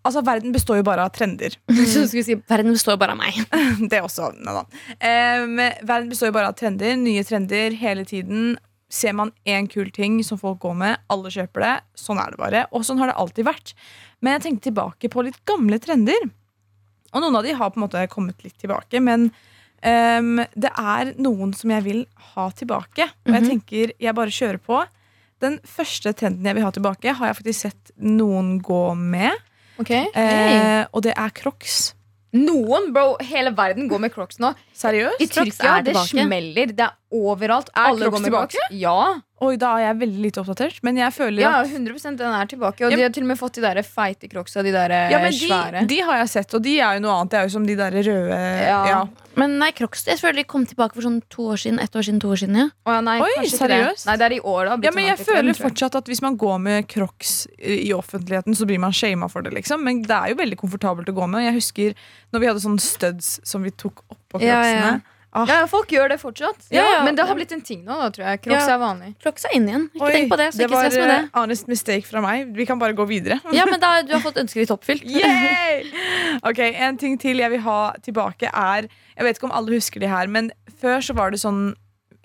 Altså, verden består jo bare av trender. Vi si Verden består bare av meg. Det også. Nei da. Um, verden består jo bare av trender. Nye trender hele tiden. Ser man én kul ting som folk går med, alle kjøper det. Sånn er det bare. Og sånn har det alltid vært. Men jeg tenkte tilbake på litt gamle trender. Og noen av de har på en måte kommet litt tilbake. Men um, det er noen som jeg vil ha tilbake. Og jeg tenker jeg bare kjører på. Den første trenden jeg vil ha tilbake, har jeg faktisk sett noen gå med. Ok. Eh, og det er crocs. Noen, bro, hele verden går med crocs nå. Seriøst? I Tyrkia, er det smeller. Det er overalt. Er Alle går med tilbake? crocs. Ja. Oi, da er jeg veldig lite oppdatert. Men jeg føler ja, at 100% den er tilbake. Og Ja, de har til og med fått de der feite crocsa, de der ja, men svære. de, de har jeg sett, og de er jo noe annet. Det er jo som de der røde Ja. ja. Men nei, Crocs jeg føler de kom tilbake for sånn to år siden. Ett år siden, to år siden ja. Å, ja, nei, Oi, seriøst? Det. Nei, det er i år, da. Ja, men sånn jeg føler tror jeg. at hvis man går med crocs i offentligheten, så blir man shama for det, liksom. Men det er jo veldig komfortabelt å gå med. Jeg husker når vi hadde sånne studs som vi tok oppå Ja, crocsene. ja. Ah. Ja, folk gjør det fortsatt. Ja, ja. Men det har blitt en ting nå, da, tror jeg. Crocs Ja. er vanlig. Crocs er inn igjen. Ikke Oi, tenk på det. Så det ikke var stress med det. var honest mistake fra meg. Vi kan bare gå videre. Ja, men da, Du har fått ønsket ditt oppfylt. Ok, En ting til jeg vil ha tilbake, er Jeg vet ikke om alle husker de her, men før så var det sånn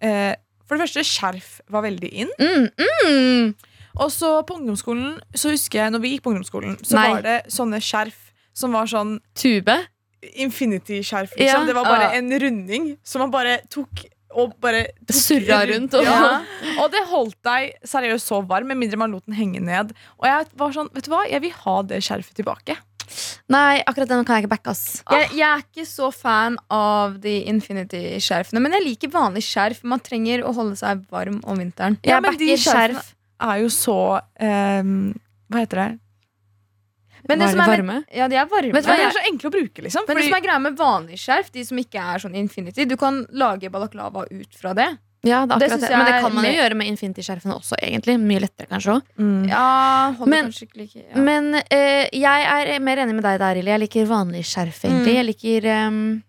eh, For det første, skjerf var veldig in. Mm, mm. Og så på ungdomsskolen så husker jeg når vi gikk på ungdomsskolen, så Nei. var det sånne skjerf som var sånn Tube. Infinity-skjerf. Ja. Liksom. Det var bare Ja. en runding som man bare tok og bare Surra rundt, og- Ja. Og det holdt deg seriøst så varm, med mindre man lot den henge ned. Og jeg var sånn, vet du hva, jeg vil ha det skjerfet tilbake. Nei, akkurat den kan jeg ikke backe, ass. Jeg, jeg er ikke så fan av de Infinity-skjerfene, men jeg liker vanlig skjerf. Man trenger å holde seg varm om vinteren. Ja, Jeg men de skjerf. er jo så um, Hva heter det? Men det som er varme? Ja, de er varme. Du De er så enkle å bruke, liksom. Men det som er greia med vanlig skjerf, de som ikke er sånn Infinity, du kan lage balaklava ut fra det. Ja, det Det det. Men det kan man jo med... gjøre med Infinity-skjerfene også, egentlig. Mye lettere, kanskje. Mm. Ja, Men- ikke ja. Men uh, jeg er mer enig med deg der, Ili. Jeg liker vanlig skjerf, egentlig. Jeg liker um,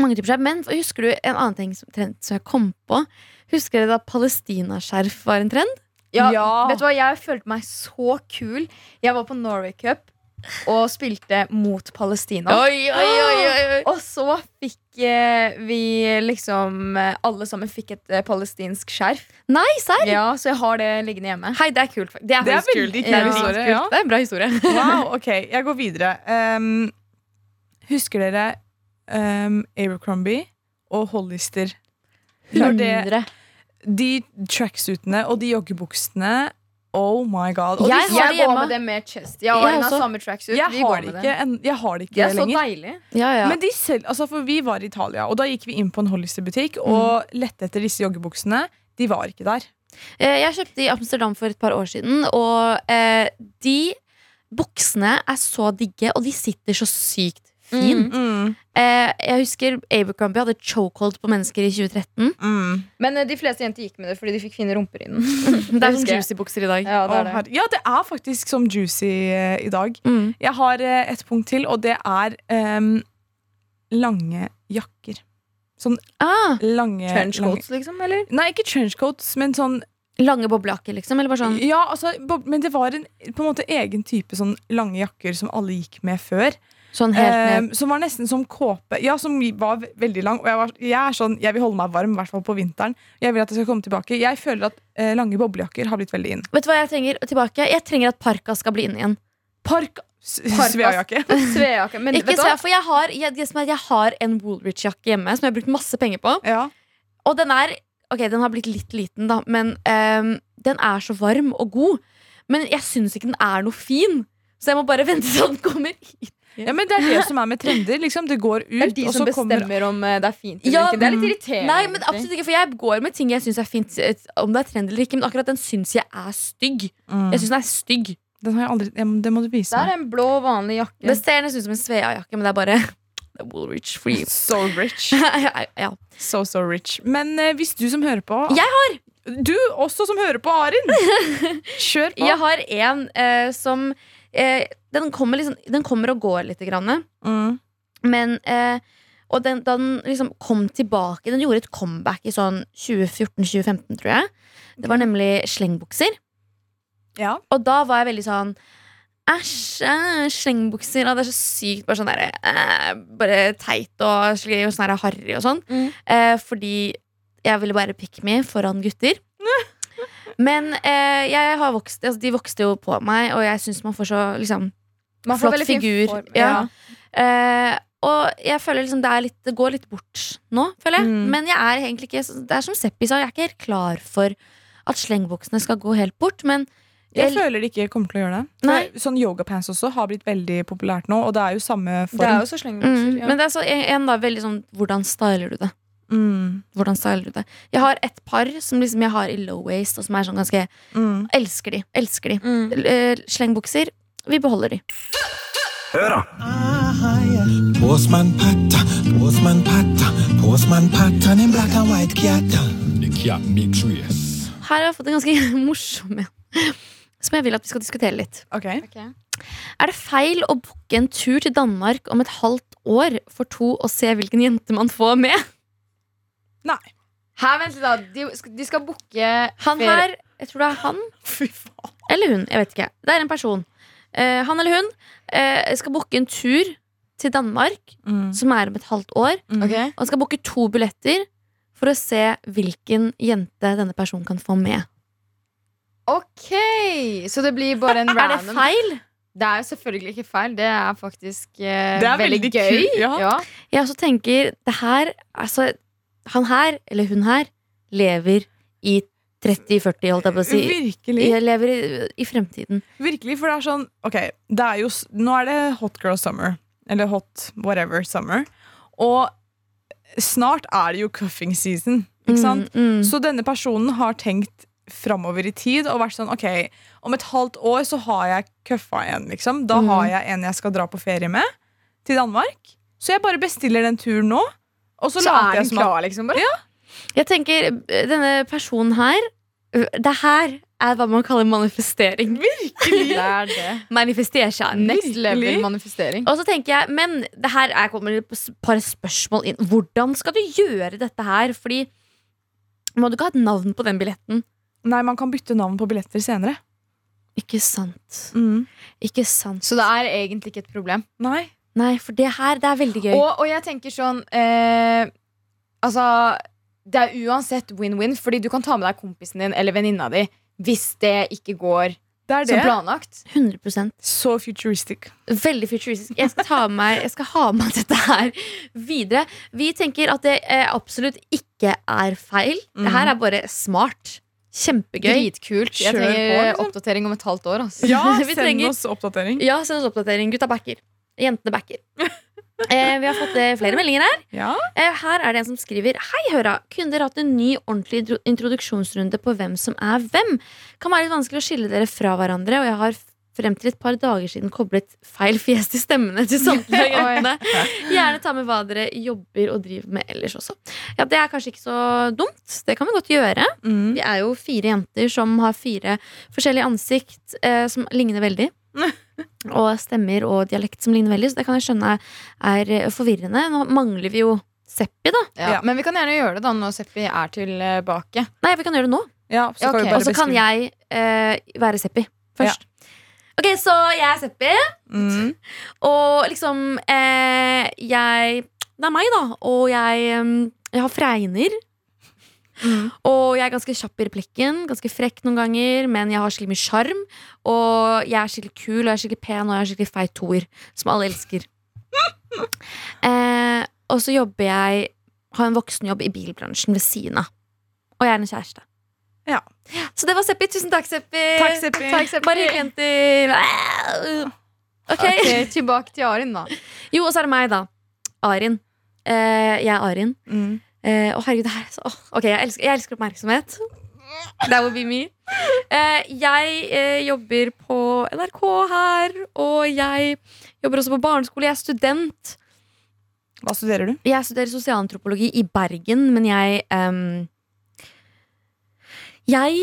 mange typer skjerf. Men husker du en annen ting som, trend som jeg kom på? Husker dere da palestinaskjerf var en trend? Ja, Ja. Vet du hva, jeg følte meg så kul. Jeg var på Norway Cup og spilte mot Palestina. Oi, oi, oi, oi. Og så fikk eh, vi liksom eh, Alle sammen fikk et eh, palestinsk skjerf. Nei, serr? Ja, Så jeg har det liggende hjemme. Hei, det er kult. Det er, Det er faktisk veldig kult. kul historie, ja. Det er en bra historie. Wow, ok, jeg går videre. Um, husker dere um, Abercrombie og Hollister? Når det, 100. de tracksuitene og de joggebuksene Oh my god. Og Jeg de, Jeg går med det med chest. Jeg har, Jeg har også. samme tracksuit. jeg, Vi har går det med ikke, det. en, jeg har det ikke er så lenger. deilig. Ja, ja. Men de selv, altså for vi var i Italia, og da gikk vi inn på en Hollister-butikk og lette etter disse joggebuksene. De var ikke der. Eh, Jeg kjøpte i Amsterdam for et par år siden, og eh, de buksene er så digge, og de sitter så sykt fint. Mm, Eh, jeg husker Abercrombie hadde chokehold på mennesker i 2013. mm. Men eh, de fleste jenter gikk med det fordi de fikk fine rumper i den. Det er husker sånn juicy bukser i dag. Ja, det er det. ja, det er faktisk som juicy eh, i dag. Mm. Jeg har eh, et punkt til, og det er em, lange jakker. Sånn Ah, lange Trenchcoats, liksom? Eller? Nei, ikke trenchcoats, men sånn lange boblejakker, liksom? Eller bare sånn Ja, altså, men det var en på en måte egen type sånn lange jakker som alle gikk med før. Sånn ned som var nesten som kåpe. Ja, som var veldig lang. Og jeg, var, jeg er sånn, jeg vil holde meg varm, i hvert fall på vinteren. Jeg vil at det skal komme tilbake. Jeg føler at eh, lange boblejakker har blitt veldig inn. Vet du hva jeg trenger tilbake? Jeg trenger at parka skal bli inn igjen. Park. Sveajakke. Sveajakke. Men Ikke vet du hva? for jeg har, jeg, jeg har en Woolrich-jakke hjemme som jeg har brukt masse penger på. Ja. Og den er Ok, den har blitt litt liten, da, men um, den er så varm og god. Men jeg syns ikke den er noe fin, så jeg må bare vente til den kommer hit. Ja, men Det er det som er med trender. Liksom, det går ut, Det er de som bestemmer kommer om eh, det er fint eller Ja, ikke. Det er litt irriterende. Nei, men absolutt ikke, for jeg går med ting jeg syns er fint, om det er trend eller ikke. Men akkurat den syns jeg er stygg. Mm. Jeg synes den er stygg Den aldri Det må du vise Det er meg. en blå, vanlig jakke. Det ser nesten ut som en Svea-jakke, men det er bare Woolrich free. So rich. ja. So, so rich. Men uh, hvis du som hører på Jeg har! Du også som hører på, Arin! Kjør på. Jeg har en uh, som eh, den, kommer liksom, den kommer og går litt. Grann, Mm. men eh, Og den, da den liksom kom tilbake Den gjorde et comeback i sånn 2014-2015, tror jeg. Det var nemlig slengbukser. Ja. Og da var jeg veldig sånn Æsj, eh, slengbukser. Og det er så sykt bare sånn der, eh, Bare teit og, og sånn harry og sånn. Mm. Eh, fordi jeg ville bare pick me foran gutter. Men eh, jeg har vokst, altså, de vokste jo på meg, og jeg syns man får så liksom Man får flott figur. form. Ja. Eh, og jeg føler liksom det, er litt, det går litt bort nå, føler jeg. Mm. Men jeg er egentlig ikke Det er som Seppi sa, jeg er ikke helt klar for at slengbuksene skal gå helt bort. Men Jeg føler de ikke kommer til å gjøre det. Nei. Sånn Yogapants også har blitt veldig populært nå, og det er jo samme form. Det er jo så mm, ja. Men det er så, en, en da, veldig sånn Hvordan styler du det? Mm. Hvordan styler du det? Jeg har et par som liksom jeg har i low waist, og som er sånn ganske Mm. Elsker de. Elsker de. Mm. Eh, Slengbukser, vi beholder de. Hør, race. Her har jeg fått en ganske morsom en. Som jeg vil at vi skal diskutere litt. Ok. Er det feil å booke en tur til Danmark om et halvt år for to å se hvilken jente man får med? Nei. Her, vent litt, da. De, de skal booke Han ferie- her, jeg tror det er han Fy faen. eller hun. Jeg vet ikke. Det er en person. Eh, han eller hun eh, skal booke en tur til Danmark Mm. som er om et halvt år. Mm. Ok. Og han skal booke to billetter for å se hvilken jente denne personen kan få med. Ok, Så det blir bare en random Er det feil? Det er jo selvfølgelig ikke feil. Det er faktisk eh, Det er veldig, veldig gøy. kult, ja. Jeg også tenker det her Altså, han her, eller hun her, lever i 30-40, holdt jeg på å si. Virkelig. Jeg lever i, i fremtiden. Virkelig, for det er sånn Ok, det er jo, nå er det hot girl summer. Eller hot whatever summer. Og snart er det jo cuffing season. Ikke sant? Mm, mm. Så denne personen har tenkt framover i tid og vært sånn Ok, om et halvt år så har jeg cuffa en, liksom. Da Mm. har jeg en jeg skal dra på ferie med til Danmark. Så jeg bare bestiller den turen nå. Og så, Så later er jeg som klar, liksom. Bare. Jeg tenker, eh, denne personen her ø, Det her er hva man kaller manifestering. Virkelig! Det er det. Manifestation. Next level manifestering. Og så tenker jeg, men det her er, kommer et par spørsmål inn. Hvordan skal du gjøre dette her? Fordi må du ikke ha et navn på den billetten? Nei, man kan bytte navn på billetter senere. Ikke sant. Mm. Ikke sant. Så det er egentlig ikke et problem. Nei. Nei, for det her, det er veldig gøy. Og, og jeg tenker sånn eh, Altså, det er uansett win-win, fordi du kan ta med deg kompisen din eller venninna di hvis det ikke går Det er som planlagt. 100% Så futuristic. Veldig futuristisk. Jeg skal, ta med meg, jeg skal ha med dette her videre. Vi tenker at det eh, absolutt ikke er feil. Det her er bare smart. Kjempegøy. Dritkult. Jeg trenger på, liksom. oppdatering om et halvt år. Altså. Ja, send trenger- oss oppdatering. Ja, send oss oppdatering. Gutta backer. Jentene backer. Eh, vi har fått eh, flere meldinger her. Ja. Eh, her er det en som skriver Hei, Høra. Kunne dere hatt en ny ordentlig introduksjonsrunde på hvem som er hvem? Kan være litt vanskelig å skille dere fra hverandre, og jeg har frem til et par dager siden koblet feil fjes til stemmene til samtlige jentene. Gjerne ta med hva dere jobber og driver med ellers også. Ja, Det er kanskje ikke så dumt. Det kan vi godt gjøre. Mm. Vi er jo fire jenter som har fire forskjellige ansikt eh, som ligner veldig. Og stemmer og dialekt som ligner veldig, så det kan jeg skjønne er eh, forvirrende. Nå mangler vi jo Seppi, da. Ja. Ja. Men vi kan gjerne gjøre det da når Seppi er tilbake. Nei, vi kan gjøre det nå. Ja, så Ja, kan bare Og så kan jeg eh, være Seppi først. Ok, så jeg er Seppi, mm. og liksom eh, Jeg Det er meg, da. Og jeg, jeg har fregner. Og jeg er ganske kjapp i replikken, ganske frekk noen ganger, men jeg har skikkelig mye sjarm. Og jeg er skikkelig kul, og jeg er skikkelig pen, og jeg er skikkelig feit toer, som alle elsker. Eh, og så jobber jeg Har en voksenjobb i bilbransjen ved siden av. Og jeg er en kjæreste. Ja. Så det var Seppi. Tusen takk, Seppi. Takk, Seppi. Takk, Seppi. Bare jenter. Okay. Ok, tilbake til Arin, da. Jo, og så er det meg, da. Arin. Eh, jeg er Arin. Mm. Eh, å, herregud, det her er så åh, Ok, jeg elsker, jeg elsker oppmerksomhet. That would be me. Eh, jeg eh, jobber på NRK her, og jeg jobber også på barneskole. Jeg er student. Hva studerer du? Jeg studerer sosialantropologi i Bergen, men jeg ehm, Jeg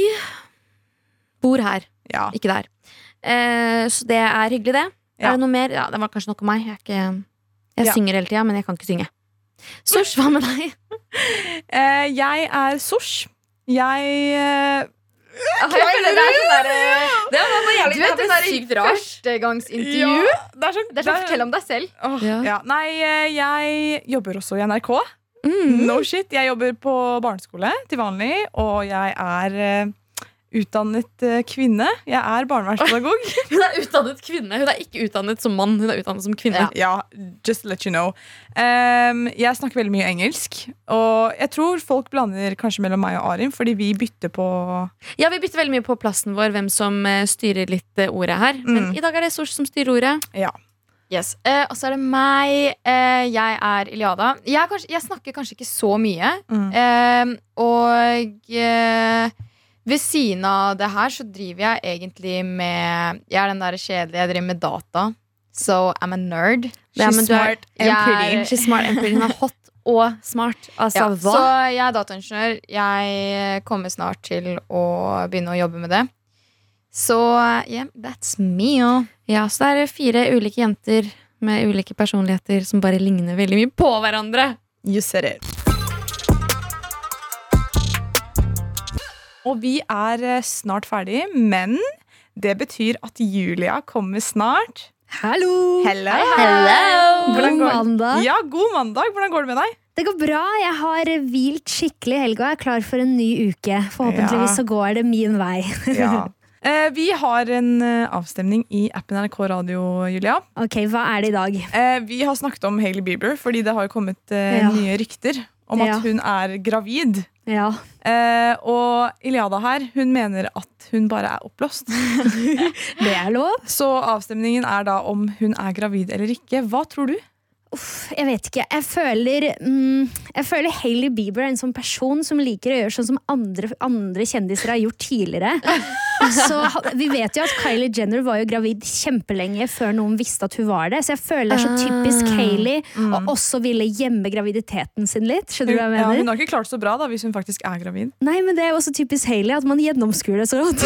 bor her, Ja. ikke der. Eh, så det er hyggelig, det. Ja. Er det noe mer? Ja, Det var kanskje noe om meg. Jeg, er ikke, jeg Ja. synger hele tida, men jeg kan ikke synge. Sosh, hva med deg? Eh, jeg er sosh. Jeg eh, Jeg føler det er sånn der, Det var bare jævlig Du vet det der sykt rart. førstegangsintervju? det er sånn Det er sånn fortell om deg selv. Åh, Ja. ja. Nei, eh, jeg jobber også i NRK. Mm. No shit. Jeg jobber på barneskole til vanlig, og jeg er eh, utdannet eh, kvinne. Jeg er barnevernspedagog. Hun er utdannet kvinne. Hun er ikke utdannet som mann, hun er utdannet som kvinne. ja, just to let you know. Um, jeg snakker veldig mye engelsk, og jeg tror folk blander kanskje mellom meg og Arim, fordi vi bytter på Ja, Vi bytter veldig mye på plassen vår, hvem som eh, styrer litt eh, ordet her. Men Mm. i dag er det Sosh som styrer ordet. Ja. Yes. Eh, og så er det meg. Eh, jeg er Iliada. Jeg, er kanskje, jeg snakker kanskje ikke så mye. Mm. Eh, og ved siden av det her så driver jeg egentlig med Jeg er den der kjedelige, jeg driver med data. So I'm a nerd. She's er smart and pretty. er- She's smart and pretty. Hun er hot og smart. Altså, Ja, hva? så jeg er dataingeniør. Jeg kommer snart til å begynne å jobbe med det. Så yeah, that's me. og- Ja, så det er fire ulike jenter med ulike personligheter som bare ligner veldig mye på hverandre. You said it. Og vi er eh, snart ferdig, men det betyr at Julia kommer snart. Hallo! Hello! God Hvordan går- mandag. Ja, god mandag. Hvordan går det med deg? Det går bra. Jeg har hvilt skikkelig i helga og er klar for en ny uke. Forhåpentligvis Ja. så går det min vei. Ja. Eh, vi har en eh, avstemning i appen NRK Radio, Julia. Ok, Hva er det i dag? Eh, vi har snakket om Hailey Bieber, fordi det har kommet eh, Ja. nye rykter om at Ja. hun er gravid. Ja. Eh, og Iliada her, hun mener at hun bare er oppblåst. Det er lov. Så avstemningen er da om hun er gravid eller ikke. Hva tror du? Uff, jeg vet ikke. Jeg føler, mm, jeg føler Hailey Bieber er en sånn person som liker å gjøre sånn som andre, andre kjendiser har gjort tidligere. Så Vi vet jo at Kylie Jenner var jo gravid kjempelenge før noen visste at hun var det. Så jeg føler det er så typisk Ah. Hailey å også ville gjemme graviditeten sin litt. Skjønner du hva jeg Ja, mener? hun har ikke klart så bra da, hvis hun faktisk er gravid. Nei, men Det er jo også typisk Hailey at man gjennomskuer det så godt.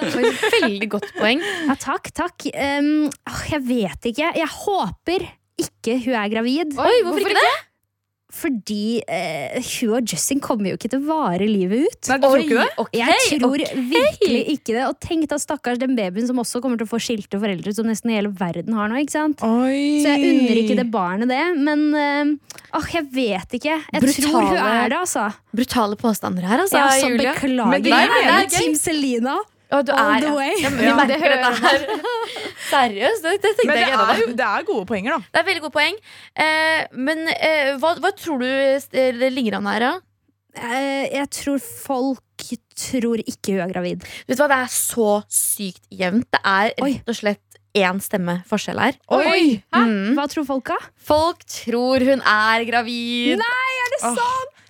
Veldig godt poeng. Ja, takk, takk. Um, jeg vet ikke. Jeg håper ikke hun er gravid. Oi, hvorfor ikke det? Fordi eh, hun og Justin kommer jo ikke til å vare livet ut. Nei, du tror ikke det? Okay, Jeg tror okay. virkelig ikke det. Og tenk da stakkars den babyen som også kommer til å få skilte foreldre, som nesten hele verden har nå. ikke sant? Oi. Så jeg unner ikke det barnet det. Men eh, åh, jeg vet ikke. Jeg tror hun Brutale- er det, altså. Brutale påstander her, altså, Ja, så Julia. beklager. Men det- jeg Nei, er det er Team Selina. Å, du all er, the way. Ja, men vi Ja, det her. Seriøst? Det, det tenkte Men det er, jo, det er gode poenger, da. Det er veldig gode poeng. Eh, men eh, hva, hva tror du det ligger an her, da? Eh, jeg tror folk tror ikke hun er gravid. Vet du hva, Det er så sykt jevnt. Det er rett og slett én stemme forskjell her. Oi! Mm. Hva tror folk, da? Folk tror hun er gravid. Nei, er det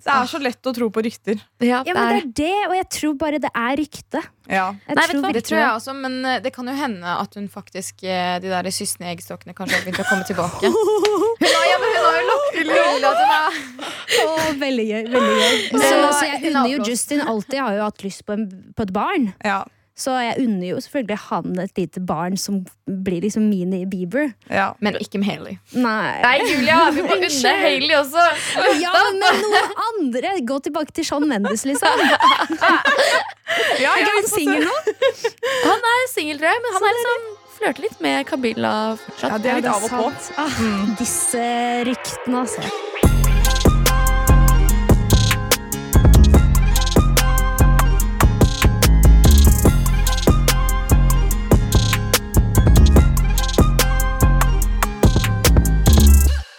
er så lett å tro på rykter. Ja, Ja, men det er det, og jeg tror bare det er rykte. Ja. Jeg Nei, vet du hva? Det tror jeg også, men eh, det kan jo hende at hun faktisk eh, De der sysne eggstokkene kanskje har begynt å komme tilbake. Hun har, ja, men hun har jo lagt til at hun er Oh, veldig gøy. veldig gøy Så, Så altså, jeg er unner jo. Justin alltid har jo hatt lyst på, en, på et barn. Ja. Så jeg unner jo selvfølgelig han et lite barn som blir liksom mini-Bieber. ja. Men ikke med Hailey. Nei. Nei, Julia, vi må unne Hailey også. Ja, men noen andre! Gå tilbake til Sean Mendes, liksom. ja, Er ja, ikke han singel nå? Han er singel, tror jeg, men han er liksom flørter litt med Kabila fortsatt. ja, det er litt av og på. Ah, disse ryktene, altså.